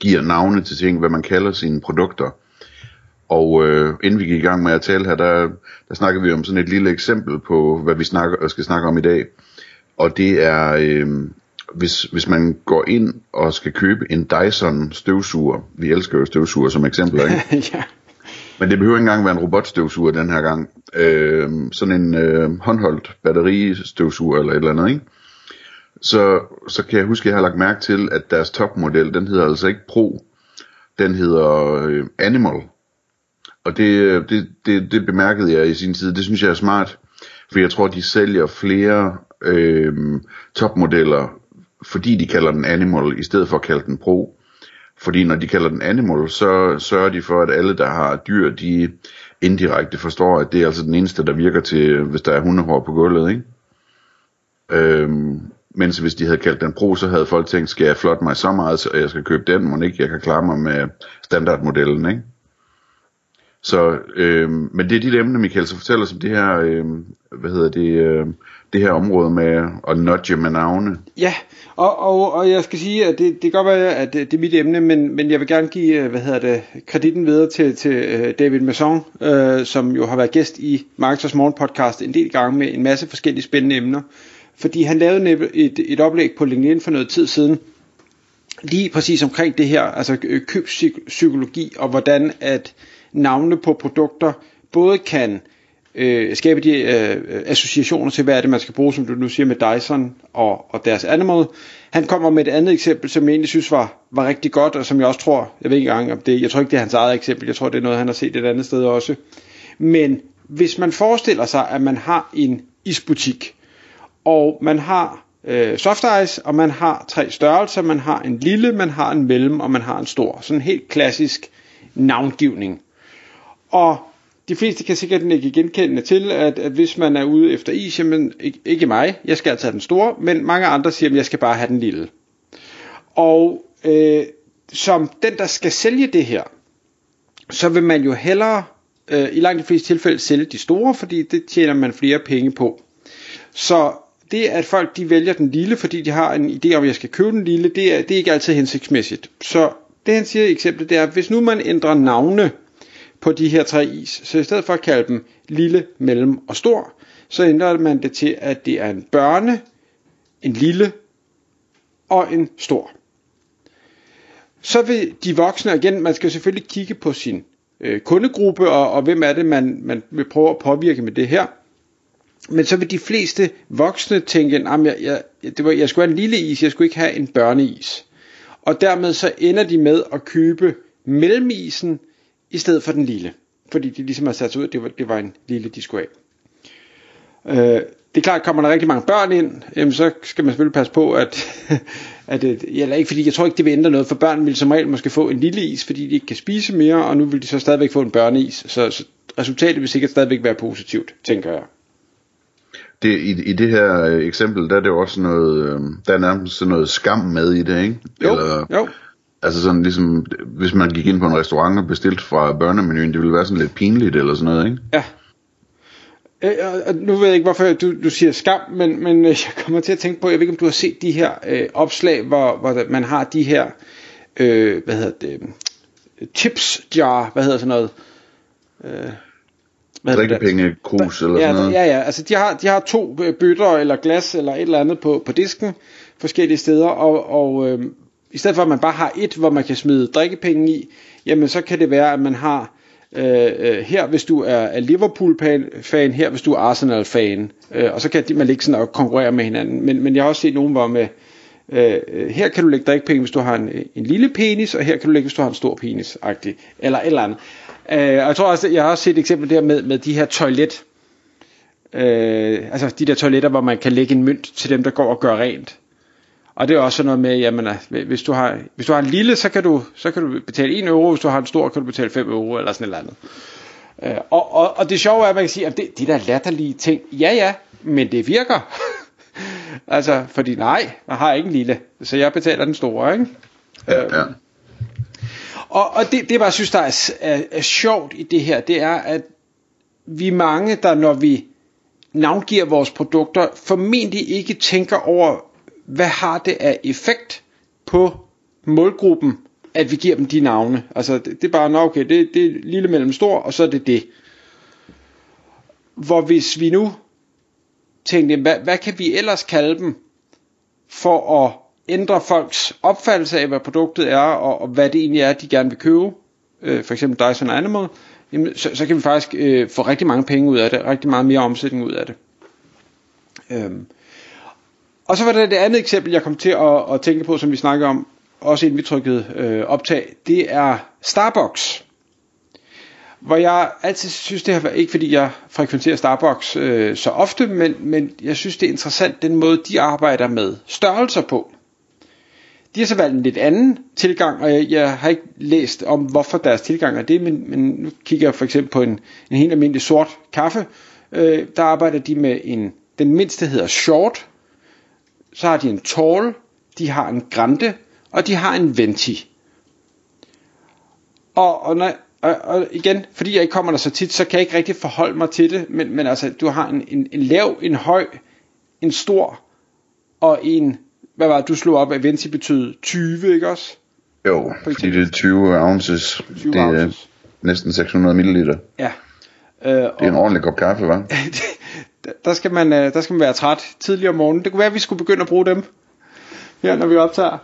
giver navne til ting, hvad man kalder sine produkter. Og øh, inden vi gik i gang med at tale her, der, der snakker vi om sådan et lille eksempel på, hvad vi snakker, skal snakke om i dag. Og det er, øh, hvis, hvis man går ind og skal købe en Dyson støvsuger. Vi elsker jo støvsuger som eksempel, ikke? ja. Men det behøver ikke engang være en robotstøvsuger den her gang. Øh, sådan en øh, håndholdt batteristøvsuger eller et eller andet, ikke? Så, så kan jeg huske, at jeg har lagt mærke til, at deres topmodel, den hedder altså ikke Pro, den hedder øh, Animal. Og det, øh, det, det, det bemærkede jeg i sin tid. Det synes jeg er smart, for jeg tror, de sælger flere øh, topmodeller, fordi de kalder den Animal, i stedet for at kalde den Pro. Fordi når de kalder den Animal, så sørger de for, at alle, der har dyr, de indirekte forstår, at det er altså den eneste, der virker til, hvis der er hundehår på gulvet, ikke? Øhm, mens hvis de havde kaldt den Pro, så havde folk tænkt, skal jeg flotte mig så meget, så jeg skal købe den, må ikke jeg kan klare mig med standardmodellen, ikke? Så, øh, men det er de emner, Michael, så fortæl os om det her, øh, hvad hedder det, øh, det her område med at nudge med navne. Ja, og, og, og jeg skal sige, at det, det kan godt være, at det, det er mit emne, men, men jeg vil gerne give, øh, hvad hedder det, kreditten videre til, til øh, David Masson, øh, som jo har været gæst i Marketers Morgen podcast en del gange med en masse forskellige spændende emner. Fordi han lavede et, et oplæg på LinkedIn for noget tid siden, lige præcis omkring det her, altså øh, købspsykologi, og hvordan at navne på produkter både kan øh, skabe de øh, øh, associationer til, hvad er det, man skal bruge, som du nu siger med Dyson og, og deres Animal. Han kommer med et andet eksempel, som jeg egentlig synes var, var rigtig godt, og som jeg også tror, jeg ved ikke engang om det, jeg tror ikke det er hans eget eksempel, jeg tror det er noget, han har set et andet sted også. Men hvis man forestiller sig, at man har en isbutik, og man har øh, soft ice, og man har tre størrelser, man har en lille, man har en mellem, og man har en stor. Sådan en helt klassisk navngivning. Og de fleste kan sikkert ikke genkende til, at, at hvis man er ude efter is, jamen ikke, ikke mig, jeg skal altså have den store, men mange andre siger, at jeg skal bare have den lille. Og øh, som den, der skal sælge det her, så vil man jo hellere øh, i langt de fleste tilfælde sælge de store, fordi det tjener man flere penge på. Så det, at folk de vælger den lille, fordi de har en idé om, at jeg skal købe den lille, det er, det er ikke altid hensigtsmæssigt. Så det han siger i eksemplet, det er, at hvis nu man ændrer navne på de her tre is, så i stedet for at kalde dem lille, mellem og stor, så ændrer man det til, at det er en børne, en lille og en stor. Så vil de voksne, igen, man skal selvfølgelig kigge på sin øh, kundegruppe, og, og hvem er det, man, man vil prøve at påvirke med det her. Men så vil de fleste voksne tænke, at jeg, jeg, det var, jeg skulle have en lille is, jeg skulle ikke have en børneis. Og dermed så ender de med at købe mellemisen i stedet for den lille. Fordi de ligesom har sat sig ud, at det var, det var en lille, de skulle af. Øh, det er klart, kommer der rigtig mange børn ind, jamen så skal man selvfølgelig passe på, at, at øh, det, eller ikke fordi, jeg tror ikke, det vil ændre noget, for børn vil som regel måske få en lille is, fordi de ikke kan spise mere, og nu vil de så stadigvæk få en børneis, så, så resultatet vil sikkert stadigvæk være positivt, tænker jeg det, i, i det her øh, eksempel, der er det jo også noget, øh, der er nærmest sådan noget skam med i det, ikke? Jo, Eller, jo. Altså sådan ligesom, hvis man gik ind på en restaurant og bestilte fra børnemenuen, det ville være sådan lidt pinligt eller sådan noget, ikke? Ja. Øh, nu ved jeg ikke, hvorfor du, du siger skam, men, men jeg kommer til at tænke på, jeg ved ikke, om du har set de her øh, opslag, hvor, hvor man har de her, øh, hvad hedder det, tips jar, hvad hedder sådan noget, øh, drikkepenge krus eller ja, sådan noget. Ja, ja, altså de har, de har to øh, bøtter eller glas eller et eller andet på, på disken forskellige steder, og, og øh, i stedet for at man bare har et, hvor man kan smide drikkepenge i, jamen så kan det være, at man har øh, øh her, hvis du er, er Liverpool-fan, her hvis du er Arsenal-fan, øh, og så kan man ligge sådan og konkurrere med hinanden, men, men jeg har også set nogen, hvor med, øh, øh her kan du lægge drikkepenge, hvis du har en, en lille penis, og her kan du lægge, hvis du har en stor penis, -agtig, eller et eller andet. Øh, og jeg tror også, jeg har også set et eksempel der med, med de her toilet, øh, altså de der toiletter, hvor man kan lægge en mønt til dem, der går og gør rent. Og det er også sådan noget med, jamen, altså, hvis du har, hvis du har en lille, så kan du, så kan du betale 1 euro, hvis du har en stor, kan du betale 5 euro, eller sådan et eller andet. Øh, og, og, og det sjove er, at man kan sige, at det, det der latterlige ting, ja ja, men det virker. altså, fordi nej, jeg har ikke en lille, så jeg betaler den store, ikke? Ja, ja. Og, og det, det, jeg bare synes, der er, er, er sjovt i det her, det er, at vi mange, der når vi navngiver vores produkter, formentlig ikke tænker over, hvad har det af effekt på målgruppen, at vi giver dem de navne. Altså, det, det er bare, okay, det, det er lille mellem stor, og så er det det. Hvor hvis vi nu tænkte, hvad, hvad kan vi ellers kalde dem, for at ændre folks opfattelse af, hvad produktet er, og, og hvad det egentlig er, de gerne vil købe, øh, for eksempel Dyson Animal, jamen, så, så kan vi faktisk øh, få rigtig mange penge ud af det, rigtig meget mere omsætning ud af det. Øhm. Og så var der det andet eksempel, jeg kom til at, at tænke på, som vi snakker om, også inden vi trykkede øh, optag, det er Starbucks. Hvor jeg altid synes, det har ikke fordi jeg frekventerer Starbucks øh, så ofte, men, men jeg synes, det er interessant den måde, de arbejder med størrelser på. De har så valgt en lidt anden tilgang, og jeg, jeg har ikke læst om, hvorfor deres tilgang er det, men, men nu kigger jeg for eksempel på en, en helt almindelig sort kaffe. Øh, der arbejder de med en, den mindste hedder short, så har de en tall, de har en grande, og de har en venti. Og, og, når, og, og igen, fordi jeg ikke kommer der så tit, så kan jeg ikke rigtig forholde mig til det, men, men altså, du har en, en, en lav, en høj, en stor, og en hvad var det, du slog op, at Venti betød 20, ikke også? Jo, fordi det er 20 ounces. 20 det er ounces. næsten 600 ml. Ja. Øh, det er en ordentlig kop kaffe, hva'? der, skal man, øh, der skal man være træt tidligere om morgenen. Det kunne være, at vi skulle begynde at bruge dem her, når vi optager.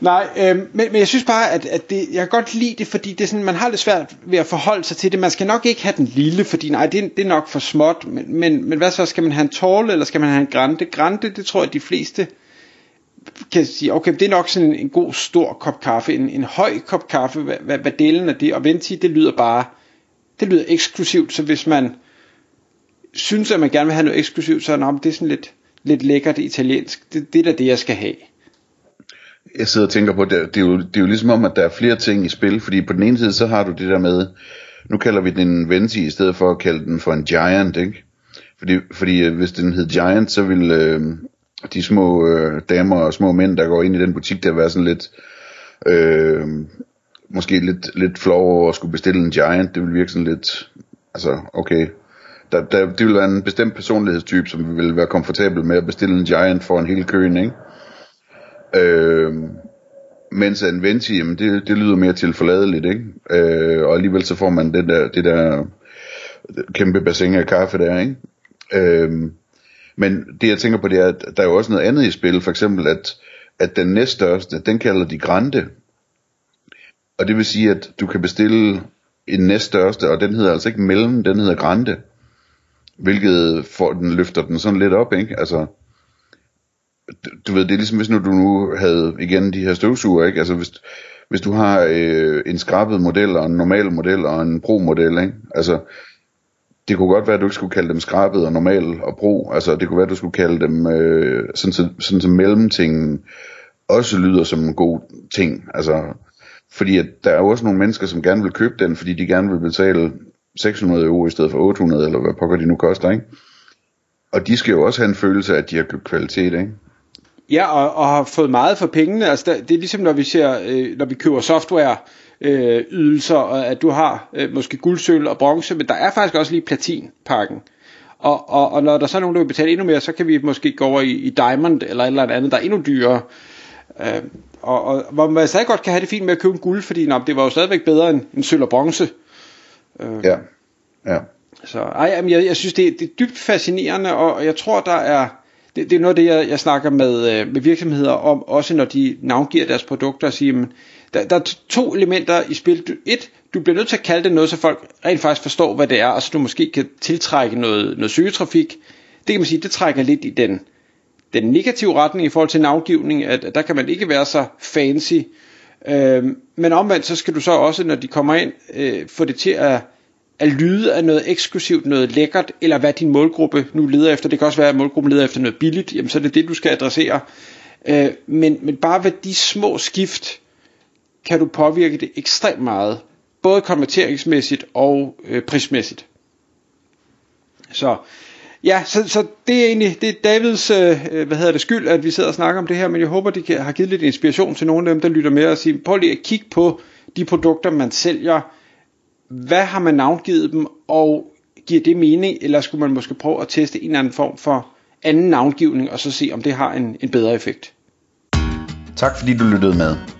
Nej, øh, men, men jeg synes bare, at, at det, jeg kan godt lide det, fordi det er sådan, man har lidt svært ved at forholde sig til det. Man skal nok ikke have den lille, fordi nej, det, det er nok for småt. Men, men, men hvad så, skal man have en tårle, eller skal man have en grande? Grande, det tror jeg, de fleste kan sige, okay, det er nok sådan en, en god stor kop kaffe, en, en høj kop kaffe, hvad, hvad, hvad delen af det, og venti, det lyder bare, det lyder eksklusivt, så hvis man synes, at man gerne vil have noget eksklusivt, så er det er sådan lidt, lidt lækkert italiensk, det, det er da det, jeg skal have. Jeg sidder og tænker på, det, det, er jo, det er jo ligesom om, at der er flere ting i spil, fordi på den ene side, så har du det der med, nu kalder vi den en venti, i stedet for at kalde den for en giant, ikke? Fordi, fordi øh, hvis den hed giant, så ville, øh, de små øh, damer og små mænd, der går ind i den butik, der være sådan lidt, øh, måske lidt, lidt flov over at skulle bestille en Giant, det vil virke sådan lidt, altså okay, der, der, det vil være en bestemt personlighedstype, som vil være komfortabel med at bestille en Giant for en hel køen, ikke? Øh, mens en Venti, jamen det, det lyder mere til forladeligt, ikke? Øh, og alligevel så får man det der, det der kæmpe bassin af kaffe der, ikke? Øh, men det jeg tænker på, det er, at der er jo også noget andet i spil. For eksempel, at, at den næststørste, den kalder de Grande. Og det vil sige, at du kan bestille en næststørste, og den hedder altså ikke mellem, den hedder Grande. Hvilket får den, løfter den sådan lidt op, ikke? Altså, du ved, det er ligesom hvis nu du nu havde igen de her støvsuger, ikke? Altså hvis, hvis du har øh, en skrabet model og en normal model og en pro model, ikke? Altså det kunne godt være, at du ikke skulle kalde dem skrabet og normal og bro. Altså, det kunne være, at du skulle kalde dem øh, sådan, så, sådan så mellemtingen også lyder som en god ting. Altså, fordi at der er jo også nogle mennesker, som gerne vil købe den, fordi de gerne vil betale 600 euro i stedet for 800, eller hvad pokker de nu koster, ikke? Og de skal jo også have en følelse af, at de har købt kvalitet, ikke? Ja, og, og har fået meget for pengene. Altså, det er ligesom, når vi ser, øh, når vi køber software, øh, ydelser, og at du har øh, måske guld, sølv og bronze, men der er faktisk også lige platinpakken. Og, og, og når der så er nogen, der vil betale endnu mere, så kan vi måske gå over i, i Diamond eller et eller andet, der er endnu dyrere. Øh, og, og hvor man stadig godt kan have det fint med at købe en guld, fordi nå, det var jo stadigvæk bedre end, end sølv og bronze. Øh, ja, ja. Så ej, jamen, jeg, jeg synes, det, det er dybt fascinerende, og jeg tror, der er... Det, det er noget af det, jeg, jeg snakker med, øh, med virksomheder om, også når de navngiver deres produkter og siger, jamen, der, der er to elementer i spil. Et, du bliver nødt til at kalde det noget, så folk rent faktisk forstår, hvad det er, og så du måske kan tiltrække noget, noget søgetrafik. Det kan man sige, det trækker lidt i den, den negative retning i forhold til navngivning, at der kan man ikke være så fancy. Øhm, men omvendt, så skal du så også, når de kommer ind, øh, få det til at, at lyde af noget eksklusivt, noget lækkert, eller hvad din målgruppe nu leder efter. Det kan også være, at målgruppen leder efter noget billigt, jamen så er det det, du skal adressere. Øh, men, men bare ved de små skift, kan du påvirke det ekstremt meget. Både konverteringsmæssigt og øh, prismæssigt. Så ja, så, så det er egentlig det er Davids øh, øh hvad hedder det, skyld, at vi sidder og snakker om det her, men jeg håber, det har givet lidt inspiration til nogle af dem, der lytter med og siger, prøv lige at kigge på de produkter, man sælger. Hvad har man navngivet dem, og giver det mening, eller skulle man måske prøve at teste en eller anden form for anden navngivning, og så se, om det har en, en bedre effekt. Tak fordi du lyttede med.